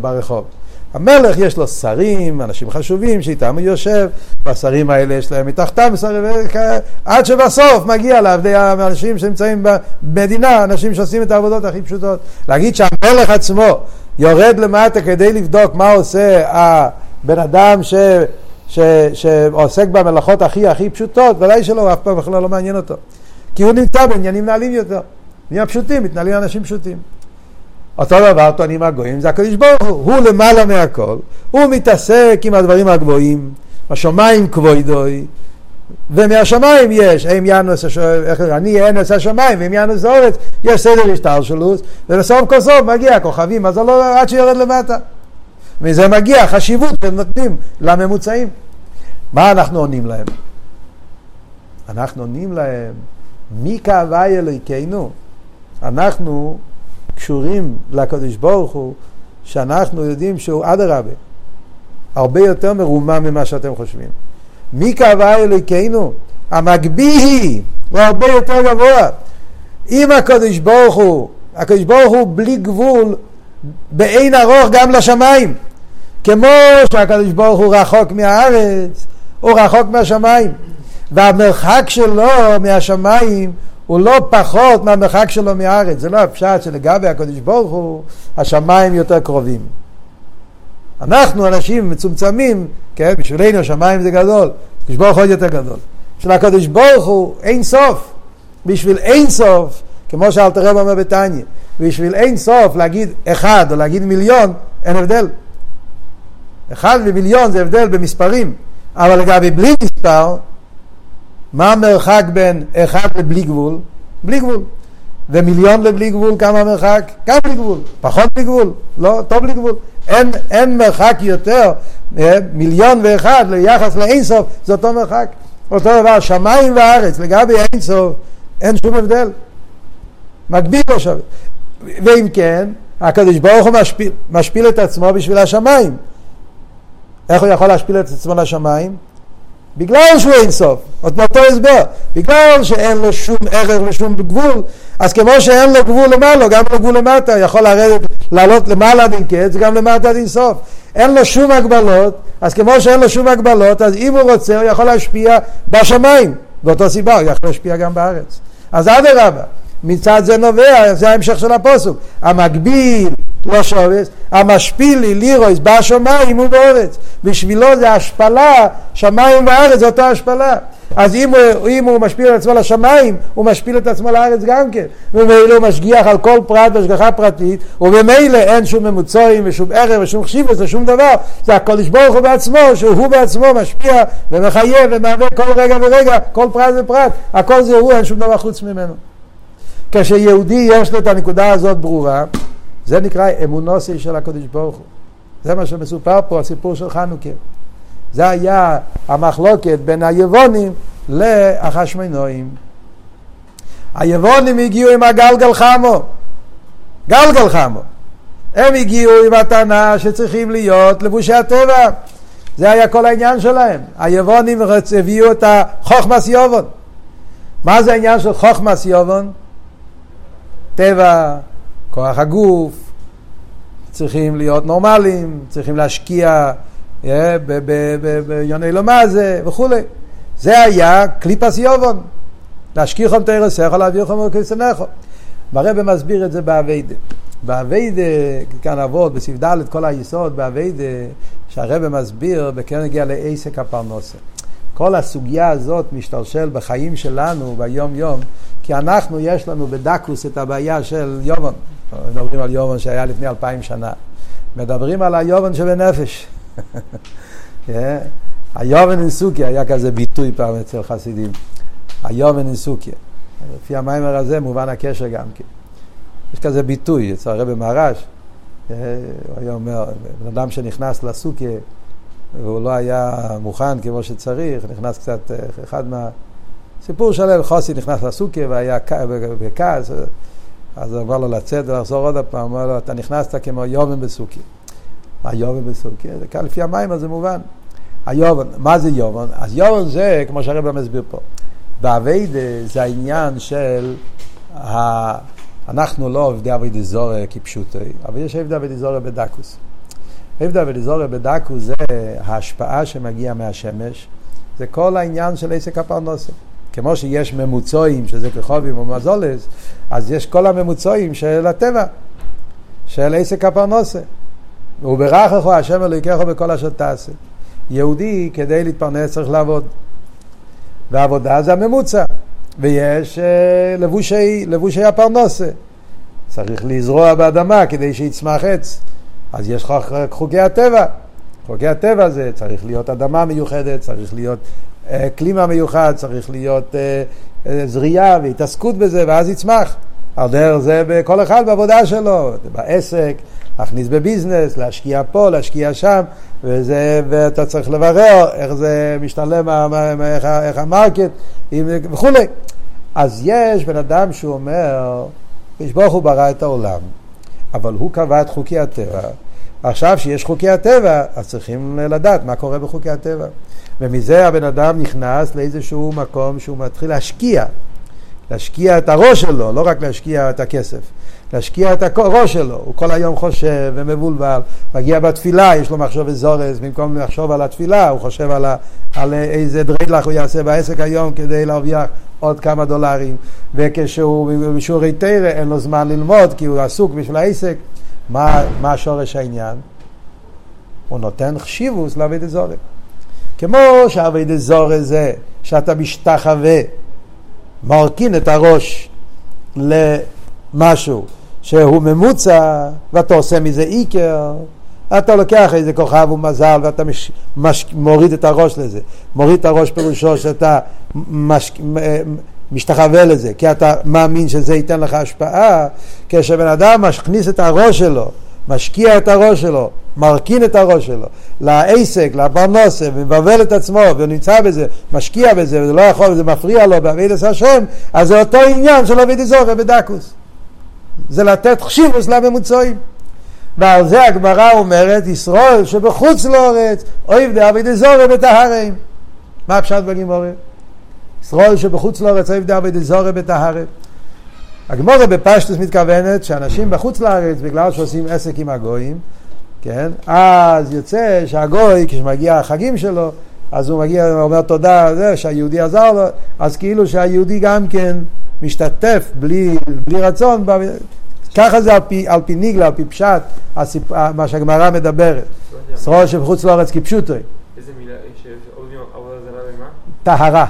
ברחוב. המלך יש לו שרים, אנשים חשובים שאיתם הוא יושב, והשרים האלה יש להם מתחתם שרים, עד שבסוף מגיע לעבדי האנשים שנמצאים במדינה, אנשים שעושים את העבודות הכי פשוטות. להגיד שהמלך עצמו יורד למטה כדי לבדוק מה עושה הבן אדם ש... ש, שעוסק במלאכות הכי הכי פשוטות, ודאי שלא, אף פעם בכלל לא מעניין אותו. כי הוא נמצא בעניינים נעלים יותר. נהיה פשוטים, מתנהלים אנשים פשוטים. אותו דבר טוענים הגויים, זה הקדוש ברוך הוא, הוא למעלה מהכל, הוא מתעסק עם הדברים הגבוהים, השמיים כבוידוי, ומהשמיים יש, אם ינוס, אני אנס השמיים, ואם ינוס האורץ, יש סדר השתלשלות, ובסוף כל סוף מגיע הכוכבים, אז לא עד שיורד למטה. מזה מגיע חשיבות הם נותנים לממוצעים. מה אנחנו עונים להם? אנחנו עונים להם, מי כאווי אלוהיכנו? אנחנו קשורים לקדוש ברוך הוא, שאנחנו יודעים שהוא אדרבה, הרבה יותר מרומם ממה שאתם חושבים. מי קבע אלוקינו? המגביה הוא הרבה יותר גבוה. אם הקדוש ברוך הוא, הקדוש ברוך הוא בלי גבול, באין ארוך גם לשמיים. כמו שהקדוש ברוך הוא רחוק מהארץ, הוא רחוק מהשמיים. והמרחק שלו מהשמיים הוא לא פחות מהמרחק שלו מהארץ. זה לא הפשט שלגבי הקדוש ברוך הוא, השמיים יותר קרובים. אנחנו אנשים מצומצמים, כן, בשבילנו השמיים זה גדול, הקדוש ברוך הוא עוד יותר גדול. בשביל הקדוש ברוך הוא אין סוף. בשביל אין סוף, כמו שאלתר רב אומר בתניא, בשביל אין סוף להגיד אחד או להגיד מיליון, אין הבדל. אחד ומיליון זה הבדל במספרים, אבל לגבי בלי מספר, מה המרחק בין אחד לבלי גבול? בלי גבול. ומיליון לבלי גבול, כמה המרחק? גם בלי גבול. פחות בלי גבול, לא, טוב בלי גבול. אין, אין מרחק יותר, אה, מיליון ואחד ליחס לאינסוף, זה אותו מרחק. אותו דבר, שמיים וארץ, לגבי אינסוף, אין שום הבדל. מקביל לא שווה. ואם כן, הקדוש ברוך הוא משפיל, משפיל את עצמו בשביל השמיים. איך הוא יכול להשפיל את עצמו לשמיים? בגלל שהוא אין סוף, עוד מאותו הסבר, בגלל שאין לו שום ערך ושום גבול, אז כמו שאין לו גבול למעלה, גם לו גבול למטה, יכול לרדת, לעלות למעלה עד אין קץ, גם למטה עד אין סוף. אין לו שום הגבלות, אז כמו שאין לו שום הגבלות, אז אם הוא רוצה, הוא יכול להשפיע בשמיים. באותו סיבה, הוא יכול להשפיע גם בארץ. אז אדרבה, מצד זה נובע, זה ההמשך של הפוסוק. המקביל לא שובס, המשפיל לי לירויס בשמיים ובארץ. בשבילו זה השפלה, שמיים וארץ זה אותה השפלה. אז אם הוא, אם הוא משפיל את עצמו לשמיים, הוא משפיל את עצמו לארץ גם כן. וממילא הוא משגיח על כל פרט בהשגחה פרטית, וממילא אין שום ממוצעים ושום ערב ושום חשיבות ושום דבר. זה הקודש ברוך הוא בעצמו, שהוא בעצמו משפיע ומחייב ומהווה כל רגע ורגע, כל פרט ופרט. הכל זה הוא, אין שום דבר חוץ ממנו. כשיהודי יש לו את הנקודה הזאת ברורה, זה נקרא אמונוסי של הקודש ברוך הוא. זה מה שמסופר פה, הסיפור של חנוכה. זה היה המחלוקת בין היבונים לחשמונאים. היבונים הגיעו עם הגלגל חמו, גלגל חמו. הם הגיעו עם הטענה שצריכים להיות לבושי הטבע. זה היה כל העניין שלהם. היבונים הביאו את החוכמס יובון. מה זה העניין של חוכמס יובון? טבע, כוח הגוף, צריכים להיות נורמליים, צריכים להשקיע ביוני לא מה זה וכולי. זה היה קליפס יובון. להשכיחם תרסך, להעבירכם וכסנכו. והרבא מסביר את זה באביידה. באביידה, כאן אבות, בסעיף ד', כל היסוד באביידה, שהרבא מסביר, בכן נגיע לעסק הפרנוסה. כל הסוגיה הזאת משתלשל בחיים שלנו ביום יום, כי אנחנו, יש לנו בדקוס את הבעיה של יובון. מדברים על יובון שהיה לפני אלפיים שנה. מדברים על היובון שבנפש. היובן אינסוקיה היה כזה ביטוי פעם אצל חסידים. היובן אינסוקיה. לפי המיימר הזה מובן הקשר גם כן. יש כזה ביטוי אצל הרבי מהר"ש. הוא היה אומר, בן אדם שנכנס לסוקיה והוא לא היה מוכן כמו שצריך, נכנס קצת, אחד מה... סיפור שלם, חוסי נכנס לסוקיה והיה בכעס, אז הוא אמר לו לצאת ולחזור עוד פעם, אמר לו, אתה נכנסת כמו יובן בסוקיה. היובן בסוכר, זה כאן לפי המים אז זה מובן. היובן, מה זה יובן? אז יובן זה, כמו שהרבא מסביר פה, באביידה זה העניין של, ה... אנחנו לא עובדי אביידה זורא כפשוטי, אבל יש עבדי אביידה זורא בדקוס. עבדי אביידה זורא בדקוס זה ההשפעה שמגיעה מהשמש, זה כל העניין של עסק הפרנסה. כמו שיש ממוצעים, שזה כחובים ומזולס, אז יש כל הממוצעים של הטבע, של עסק הפרנסה. וברכך השם אלוהיכך בכל אשר תעשה. יהודי כדי להתפרנס צריך לעבוד. ועבודה זה הממוצע. ויש uh, לבושי, לבושי הפרנסה. צריך לזרוע באדמה כדי שיצמח עץ. אז יש חוקי הטבע. חוקי הטבע זה צריך להיות אדמה מיוחדת, צריך להיות uh, קלימה מיוחד, צריך להיות uh, uh, זריעה והתעסקות בזה, ואז יצמח. על דרך זה בכל אחד בעבודה שלו, בעסק, להכניס בביזנס, להשקיע פה, להשקיע שם, וזה, ואתה צריך לברר איך זה משתלם, איך, איך המרקט וכולי. אז יש בן אדם שהוא אומר, יש ברוך הוא ברא את העולם, אבל הוא קבע את חוקי הטבע. עכשיו שיש חוקי הטבע, אז צריכים לדעת מה קורה בחוקי הטבע. ומזה הבן אדם נכנס לאיזשהו מקום שהוא מתחיל להשקיע. להשקיע את הראש שלו, לא רק להשקיע את הכסף. להשקיע את הראש שלו, הוא כל היום חושב ומבולבל, מגיע בתפילה, יש לו מחשוב זורז, במקום לחשוב על התפילה, הוא חושב על, ה, על איזה דרילך הוא יעשה בעסק היום כדי להרוויח עוד כמה דולרים, וכשהוא בשיעורי תרא אין לו זמן ללמוד כי הוא עסוק בשביל העסק, מה, מה שורש העניין? הוא נותן חשיבוס לעבד זורז. כמו שעבד זורז זה שאתה משתחווה, מרכין את הראש למשהו שהוא ממוצע, ואתה עושה מזה איקר, אתה לוקח איזה כוכב ומזל ואתה מש, מש, מוריד את הראש לזה. מוריד את הראש פירושו שאתה מש, משתחווה לזה, כי אתה מאמין שזה ייתן לך השפעה. כשבן אדם מכניס את הראש שלו, משקיע את הראש שלו, מרכין את הראש שלו, לעסק, לפרנסה, ומבבל את עצמו, ונמצא בזה, משקיע בזה, וזה לא יכול, וזה מפריע לו בעבידת השם, אז זה אותו עניין של עבידת זוכר בדקוס. זה לתת חשיבוס לממוצעים. ועל זה הגמרא אומרת, ישראל שבחוץ לאורץ, אויב דאבי דזורי בטהרים. מה הפשט בגימורי? ישראל שבחוץ לאורץ, אויב דאבי דזורי בטהרים. הגמורה בפשטוס מתכוונת שאנשים בחוץ לארץ, בגלל שעושים עסק עם הגויים, כן? אז יוצא שהגוי, כשמגיע החגים שלו, אז הוא מגיע, הוא אומר תודה, זה, שהיהודי עזר לו, אז כאילו שהיהודי גם כן משתתף בלי, בלי רצון ככה זה על פי, על פי ניגלה, על פי פשט, הסיפ... מה שהגמרא מדברת. שרור שבחוץ לארץ כפשוטו. איזה מילה מילה עבודה זרה? טהרה.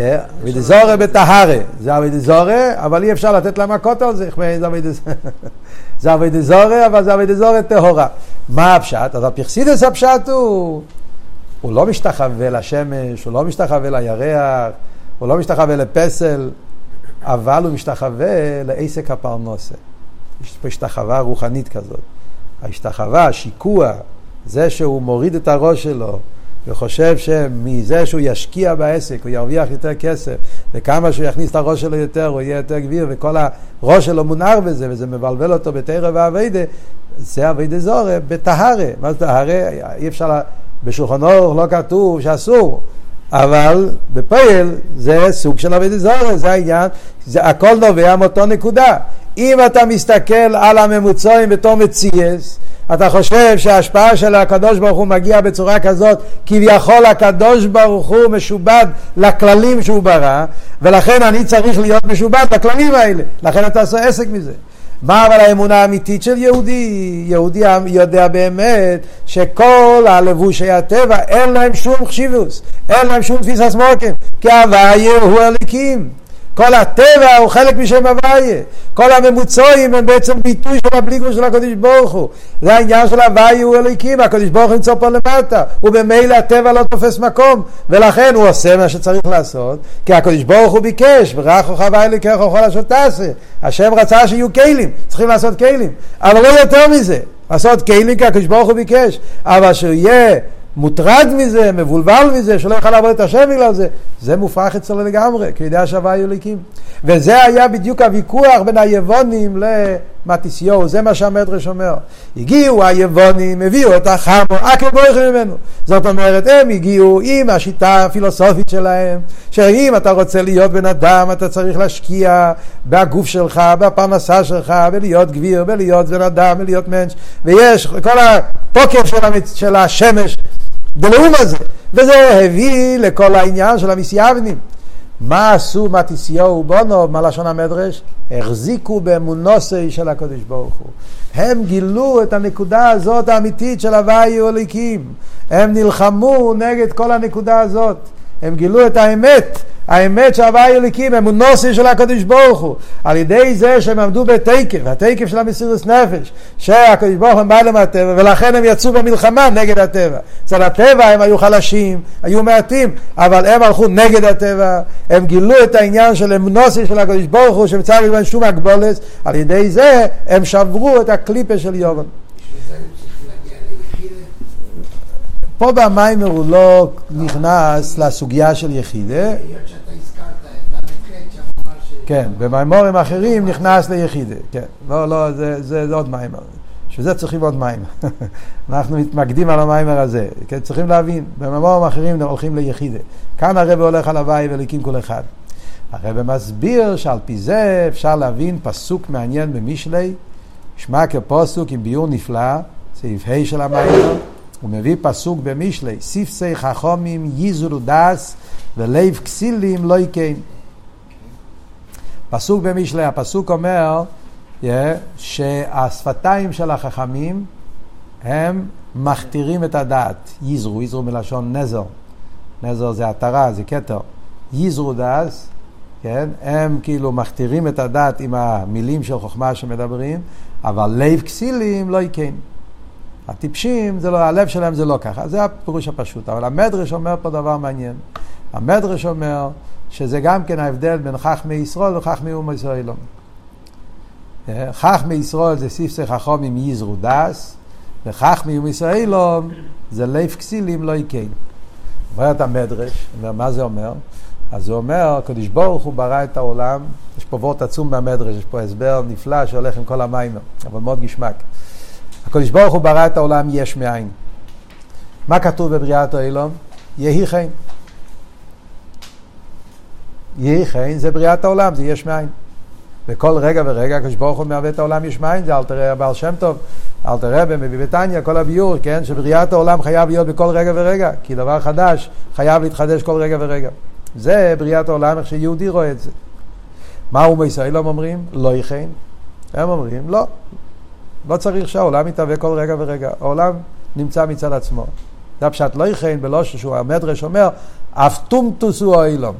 אה, אבידזורי בטהרה, זה אבידזורי, אבל אי אפשר לתת לה מכות על זה, זה אבידזורי, אבל זה אבידזורי טהורה. מה הפשט? אז הפרסידס הפשט הוא, הוא לא משתחווה לשמש, הוא לא משתחווה לירח, הוא לא משתחווה לפסל, אבל הוא משתחווה לעסק הפרנוסה. יש פה השתחווה רוחנית כזאת. ההשתחווה, השיקוע, זה שהוא מוריד את הראש שלו, וחושב שמזה שהוא ישקיע בעסק, הוא ירוויח יותר כסף, וכמה שהוא יכניס את הראש שלו יותר, הוא יהיה יותר גביר, וכל הראש שלו מונער בזה, וזה מבלבל אותו בתרא ואביידה, זה אביידה זורא בטהרה. מה זה טהרה? אי אפשר. בשולחן אורך לא כתוב שאסור, אבל בפועל זה סוג של אביידה זורא, זה העניין, זה הכל נובע מאותו נקודה. אם אתה מסתכל על הממוצעים בתור מציאס, אתה חושב שההשפעה של הקדוש ברוך הוא מגיע בצורה כזאת, כביכול הקדוש ברוך הוא משובד לכללים שהוא ברא, ולכן אני צריך להיות משובד לכללים האלה, לכן אתה עושה עסק מזה. מה אבל האמונה האמיתית של יהודי? יהודי יודע באמת שכל הלבושי הטבע אין להם שום חשיבוס, אין להם שום תפיסה סמוקים, כי הוויה הוא הליקים. כל הטבע הוא חלק משם הוויה. כל הממוצעים הם בעצם ביטוי של הבליגו של הקדוש ברוך הוא. זה העניין של הוויה הוא אלוקים, הקדוש ברוך הוא נמצא פה למטה. ובמילא הטבע לא תופס מקום, ולכן הוא עושה מה שצריך לעשות, כי הקדוש ברוך הוא ביקש, ברך חווה אלוקיך וכל אשר תעשה. השם רצה שיהיו כלים, צריכים לעשות כלים. אבל לא יותר מזה, לעשות כלים כי הקדוש ברוך הוא ביקש. אבל שהוא יהיה מוטרד מזה, מבולבל מזה, שלא יוכל לעבוד את השם בגלל זה, זה מופרך אצלו לגמרי, כי ידע שהווה אליקים. וזה היה בדיוק הוויכוח בין היוונים למטיסיו, זה מה שהמדרש אומר. הגיעו היוונים, הביאו את החמו, עקב בויכם ממנו. זאת אומרת, הם הגיעו עם השיטה הפילוסופית שלהם, שאם אתה רוצה להיות בן אדם, אתה צריך להשקיע בגוף שלך, בפרנסה שלך, ולהיות גביר, ולהיות בן אדם, ולהיות מנש, ויש כל הפוקר של, המצ... של השמש, בנאום הזה, וזה הביא לכל העניין של המסייבנים. מה עשו מתיסיהו ובונו, מה לשון המדרש? החזיקו באמונוסי של הקדוש ברוך הוא. הם גילו את הנקודה הזאת האמיתית של הוואי הליקים. הם נלחמו נגד כל הנקודה הזאת. הם גילו את האמת. האמת שההוויה אליקים, אמונוסי של הקדוש ברוך הוא, על ידי זה שהם עמדו בתקף, התקף של המסירות נפש, שהקדוש ברוך הוא בא להם הטבע, ולכן הם יצאו במלחמה נגד הטבע. אצל הטבע הם היו חלשים, היו מעטים, אבל הם הלכו נגד הטבע, הם גילו את העניין של אמונוסי של הקדוש ברוך הוא, שמצא בהם שום הגבולת, על ידי זה הם שברו את הקליפה של יובן. פה במיימר הוא לא נכנס לסוגיה של יחידה. כן, במיימורים אחרים נכנס ליחידה, כן. לא, לא, זה, זה, עוד מיימר. בשביל זה צריכים עוד מיימר. אנחנו מתמקדים על המיימר הזה. כן, צריכים להבין, במיימורים אחרים הולכים ליחידה. כאן הרב הולך על הוואי וליקים כל אחד. הרב מסביר שעל פי זה אפשר להבין פסוק מעניין במשלי, שמע כפוסוק עם ביור נפלא, סעיף ה' של המיימר. הוא מביא פסוק במשלי, סיפסי חכומים ייזרו דס ולב כסילים לא יקן. פסוק במשלי, הפסוק אומר yeah, שהשפתיים של החכמים הם מכתירים את הדעת, ייזרו, ייזרו מלשון נזר, נזר זה עטרה, זה כתר, ייזרו דס, כן, הם כאילו מכתירים את הדעת עם המילים של חוכמה שמדברים, אבל לב כסילים לא יקן. הטיפשים, זה לא, הלב שלהם זה לא ככה, זה הפירוש הפשוט. אבל המדרש אומר פה דבר מעניין. המדרש אומר שזה גם כן ההבדל בין חכמי ישראל וחכמי אומה ישראלום. חכמי ישראל זה סיפסי חכומים יזרו דס, וחכמי אומה ישראלום זה לב כסילים לא יקן. אומר את המדרש, מה זה אומר? אז הוא אומר, הקדוש ברוך הוא ברא את העולם, יש פה וורט עצום מהמדרש, יש פה הסבר נפלא שהולך עם כל המים, אבל מאוד גשמק. הקדוש ברוך הוא ברא את העולם יש מאין. מה כתוב בבריאת העולם? יהי חן. יהי חן זה בריאת העולם, זה יש מאין. בכל רגע ורגע הקדוש ברוך הוא מהווה את העולם יש מאין, זה אל תראה הבעל שם טוב, אל תראה מביא בתניא, כל הביור, כן, שבריאת העולם חייב להיות בכל רגע ורגע, כי דבר חדש חייב להתחדש כל רגע ורגע. זה בריאת העולם, איך שיהודי רואה את זה. מה אומי ישראלים אומרים? לא יכן. הם אומרים, לא, לא צריך שהעולם יתהווה כל רגע ורגע. העולם נמצא מצד עצמו. זה הפשט לא יכן, בלא שהוא המדרש אומר, אבטומטוס הוא האילום.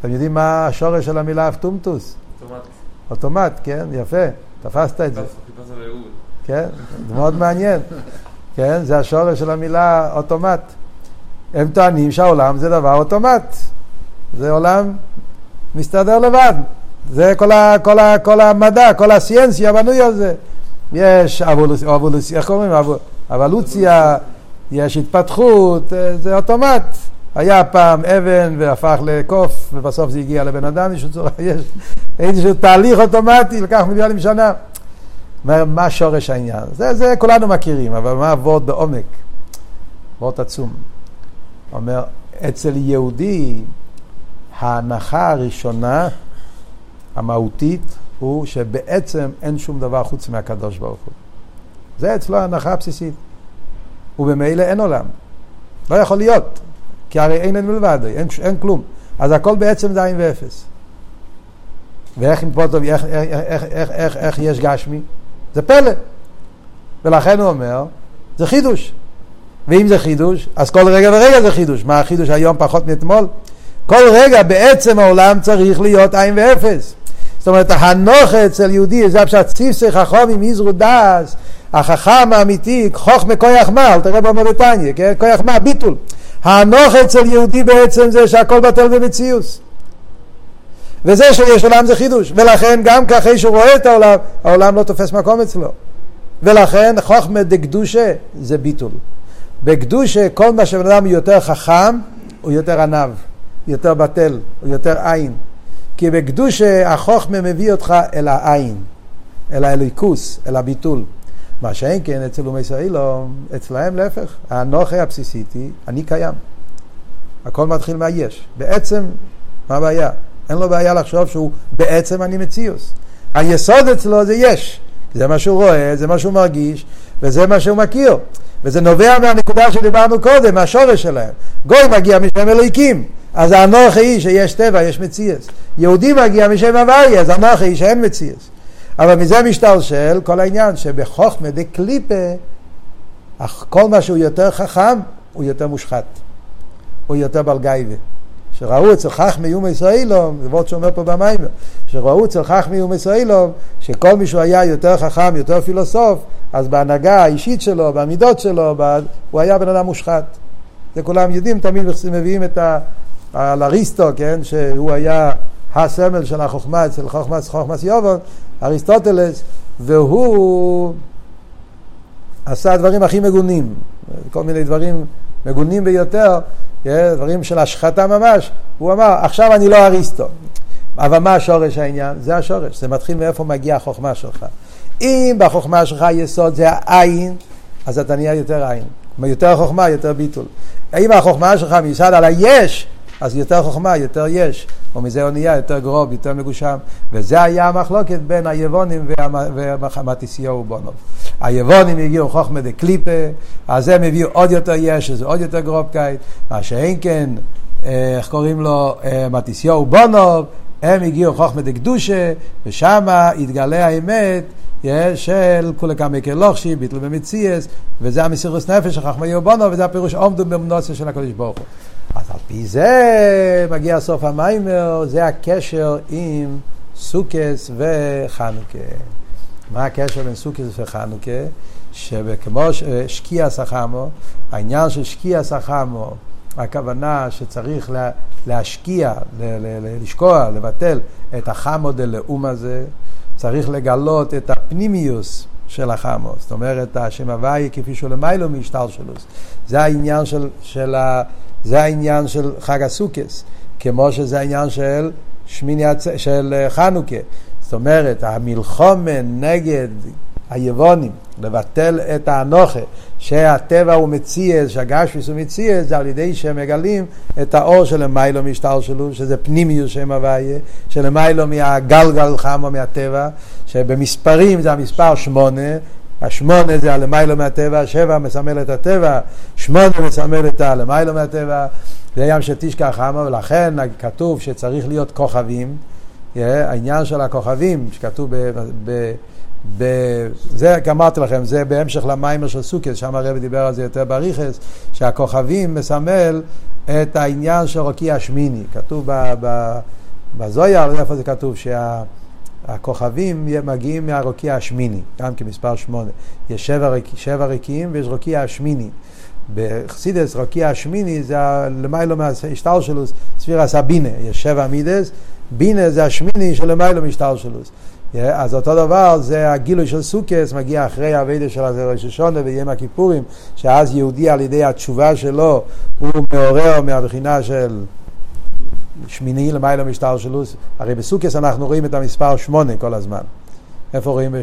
אתם יודעים מה השורש של המילה אבטומטוס? אוטומט. אוטומט, כן, יפה, תפסת את זה. כן, זה מאוד מעניין. כן, זה השורש של המילה אוטומט. הם טוענים שהעולם זה דבר אוטומט. זה עולם מסתדר לבד. זה כל, ה, כל, ה, כל המדע, כל הסיינציה בנוי על זה. יש אבולוציה, אבולוציה איך קוראים? אב- אבולוציה, יש התפתחות, אה, זה אוטומט. היה פעם אבן והפך לקוף, ובסוף זה הגיע לבן אדם, יש איזשהו תהליך אוטומטי, לקח מיליונים שנה. אומר, מה שורש העניין? זה, זה כולנו מכירים, אבל מה הוורד בעומק? וורד עצום. אומר, אצל יהודי ההנחה הראשונה, המהותית, הוא שבעצם אין שום דבר חוץ מהקדוש ברוך הוא. זה אצלו ההנחה הבסיסית. ובמילא אין עולם. לא יכול להיות, כי הרי אין אין מלבד, אין, אין כלום. אז הכל בעצם זה עין ואפס. ואיך טוב, איך, איך, איך, איך, איך יש גשמי? זה פלא. ולכן הוא אומר, זה חידוש. ואם זה חידוש, אז כל רגע ורגע זה חידוש. מה החידוש היום פחות מאתמול? כל רגע בעצם העולם צריך להיות עין ואפס. זאת אומרת, הנוכה אצל יהודי, זה הפשט ציפסי חכומים יזרו דס, החכם האמיתי, חוכמה כויח מה, אל תראה במודתניה, כן? כויח מה, ביטול. הנוכה אצל יהודי בעצם זה שהכל בטל במציאוס. וזה שיש עולם זה חידוש, ולכן גם כאחרי שהוא רואה את העולם, העולם לא תופס מקום אצלו. ולכן חוכמה דקדושה זה ביטול. בקדושה כל מה שבן אדם יותר חכם, הוא יותר ענב, יותר בטל, הוא יותר עין. כי בקדושה החוכמה מביא אותך אל העין, אל האליקוס, אל הביטול. מה שאין כן אצל אומי ישראלו, אצלהם להפך, האנוכי הבסיסית היא, אני קיים. הכל מתחיל מהיש. בעצם, מה הבעיה? אין לו בעיה לחשוב שהוא בעצם אני מציאוס. היסוד אצלו זה יש. זה מה שהוא רואה, זה מה שהוא מרגיש, וזה מה שהוא מכיר. וזה נובע מהנקודה שדיברנו קודם, מהשורש שלהם. גוי מגיע משם אלוהיקים, אז האנוכי היא שיש טבע, יש מציאס. יהודי מגיע משם הוויה, אז האנוכי היא שאין מציאס. אבל מזה משתלשל כל העניין שבחוכמה דקליפה, כל מה שהוא יותר חכם, הוא יותר מושחת. הוא יותר בעל גייבה. שראו אצל חכמי יום ישראלום, זה וורד שאומר פה במיימר, שראו אצל חכמי יום ישראלום, שכל מי שהוא היה יותר חכם, יותר פילוסוף, אז בהנהגה האישית שלו, במידות שלו. הוא היה בן אדם מושחת. זה כולם יודעים, תמיד מביאים את ה... על אריסטו, כן, שהוא היה הסמל של החוכמה אצל חוכמס, חוכמס יובון, אריסטוטלס, והוא עשה הדברים הכי מגונים, כל מיני דברים מגונים ביותר, כן, דברים של השחתה ממש, הוא אמר, עכשיו אני לא אריסטו. אבל מה השורש העניין? זה השורש, זה מתחיל מאיפה מגיעה החוכמה שלך. אם בחוכמה שלך היסוד זה העין, אז אתה נהיה יותר עין. יותר חוכמה, יותר ביטול. אם החוכמה שלך מיסד על היש, אז יותר חוכמה, יותר יש, או מזה הוא נהיה יותר גרוב, יותר מגושם. וזה היה המחלוקת בין היוונים והמתיסיהו בונוב. היוונים הגיעו חוכמה דקליפה, אז הם הביאו עוד יותר יש, שזה עוד יותר גרוב קייט, מה שאין כן, איך קוראים לו, מתיסיהו בונוב, הם הגיעו חוכמה דקדושה, ושם התגלה האמת. של כולי כמה כלוכשי, ביטל במציאס, וזה המסירוס נפש של חכמי יובונו, וזה הפירוש עומדו במנוסה של הקדוש ברוך הוא. אז על פי זה מגיע סוף המיימר, זה הקשר עם סוכס וחנוכה. מה הקשר בין סוכס וחנוכה? שכמו שקיע סחמו, העניין של שקיע סחמו, הכוונה שצריך לה, להשקיע, ל, ל, ל, לשקוע, לבטל את החמו דלאום הזה, צריך לגלות את הפנימיוס של החמו, זאת אומרת, השם הוואי כפי שהוא למיילו שלו. זה העניין של, של, ה, זה העניין של חג הסוכס, כמו שזה העניין של שמיני, של חנוכה. זאת אומרת, המלחומה נגד היוונים, לבטל את האנוכה, שהטבע הוא מציאס, שהגשפיס הוא מציאס, זה על ידי שהם מגלים את האור של המיילו משטר שלו, שזה פנימיוס שם הוויה, של המיילו מהגלגל חמו מהטבע, שבמספרים זה המספר שמונה, השמונה זה הלמיילו מהטבע, השבע מסמל את הטבע, שמונה מסמל את הלמיילו מהטבע, זה ים שתשכח חמה, ולכן כתוב שצריך להיות כוכבים, Yeah, העניין של הכוכבים, שכתוב ב... ב ב... זה אמרתי לכם, זה בהמשך למיימר של סוכס, שם הרב דיבר על זה יותר בריכס, שהכוכבים מסמל את העניין של רוקיע שמיני. כתוב ב... ב... בזויר, איפה זה כתוב? שהכוכבים שה... מגיעים מהרוקיע השמיני, גם כמספר שמונה. יש שבע, ריק... שבע ריקים ויש רוקיע השמיני. בחסידס רוקיע השמיני זה למיילו מהשטר שלו, ספירה סבינה, יש שבע מידס, בינה זה השמיני של למיילו משטר שלו. אז אותו דבר זה הגילוי של סוכס, מגיע אחרי הווידה של ראש השונה ויום הכיפורים, שאז יהודי על ידי התשובה שלו הוא מעורר מהבחינה של שמיני למעלה משטר שלוס. הרי בסוכס אנחנו רואים את המספר שמונה כל הזמן. איפה רואים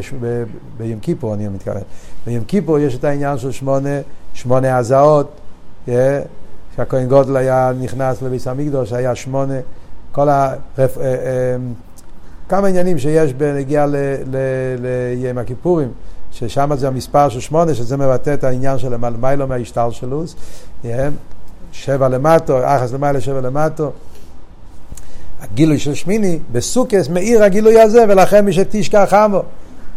ביום כיפור, אני מתכוון. ביום כיפור יש את העניין של שמונה, שמונה הזעות, שהכהן גודל היה נכנס לביס המקדוש, היה שמונה, כל ה... כמה עניינים שיש בנגיעה ליום הכיפורים, ששם זה המספר של שמונה, שזה מבטא את העניין של מיילו מההשתלשלוס, שבע למטו, אחס למעלה שבע למטו. הגילוי של שמיני, בסוכס מאיר הגילוי הזה, ולכן מי שתשכח עמו.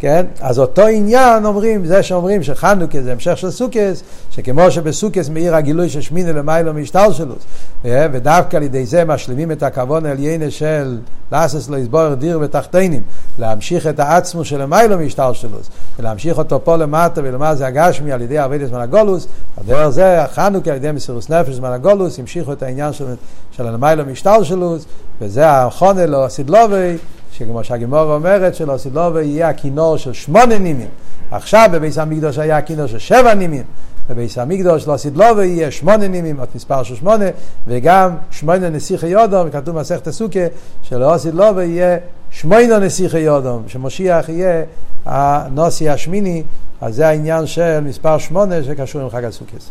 כן? אז אותו עניין אומרים, זה שאומרים שחנוכה זה המשך של סוכס, שכמו שבסוכס מאיר הגילוי של שמיני למיילו משתלשלוס, אה, ודווקא על ידי זה משלימים את הכוון העליינה של לאסס לא יסבור דיר ותחתינים, להמשיך את העצמו של למיילו משתלשלוס, ולהמשיך אותו פה למטה ולמה זה הגשמי על ידי עבודת זמן הגולוס, הדרך זה חנוכה על ידי מסירוס נפש זמן הגולוס, המשיכו את העניין של, של למיילו משתלשלוס, וזה החונה לו סדלובי, שכמו שהגימור אומרת שלא סילובה יהיה הכינור של שמונה נימים. עכשיו בביס המקדוש היה הכינור של שבע נימים. בביס המקדוש לא סילובה יהיה שמונה נימים, עוד מספר של שמונה, וגם שמונה נסיכי יודום, כתוב במסכת הסוכה, שלא סילובה יהיה שמונה נסיכי יודום, שמשיח יהיה הנוסי השמיני, אז זה העניין של מספר שמונה שקשור עם חג הסוכס.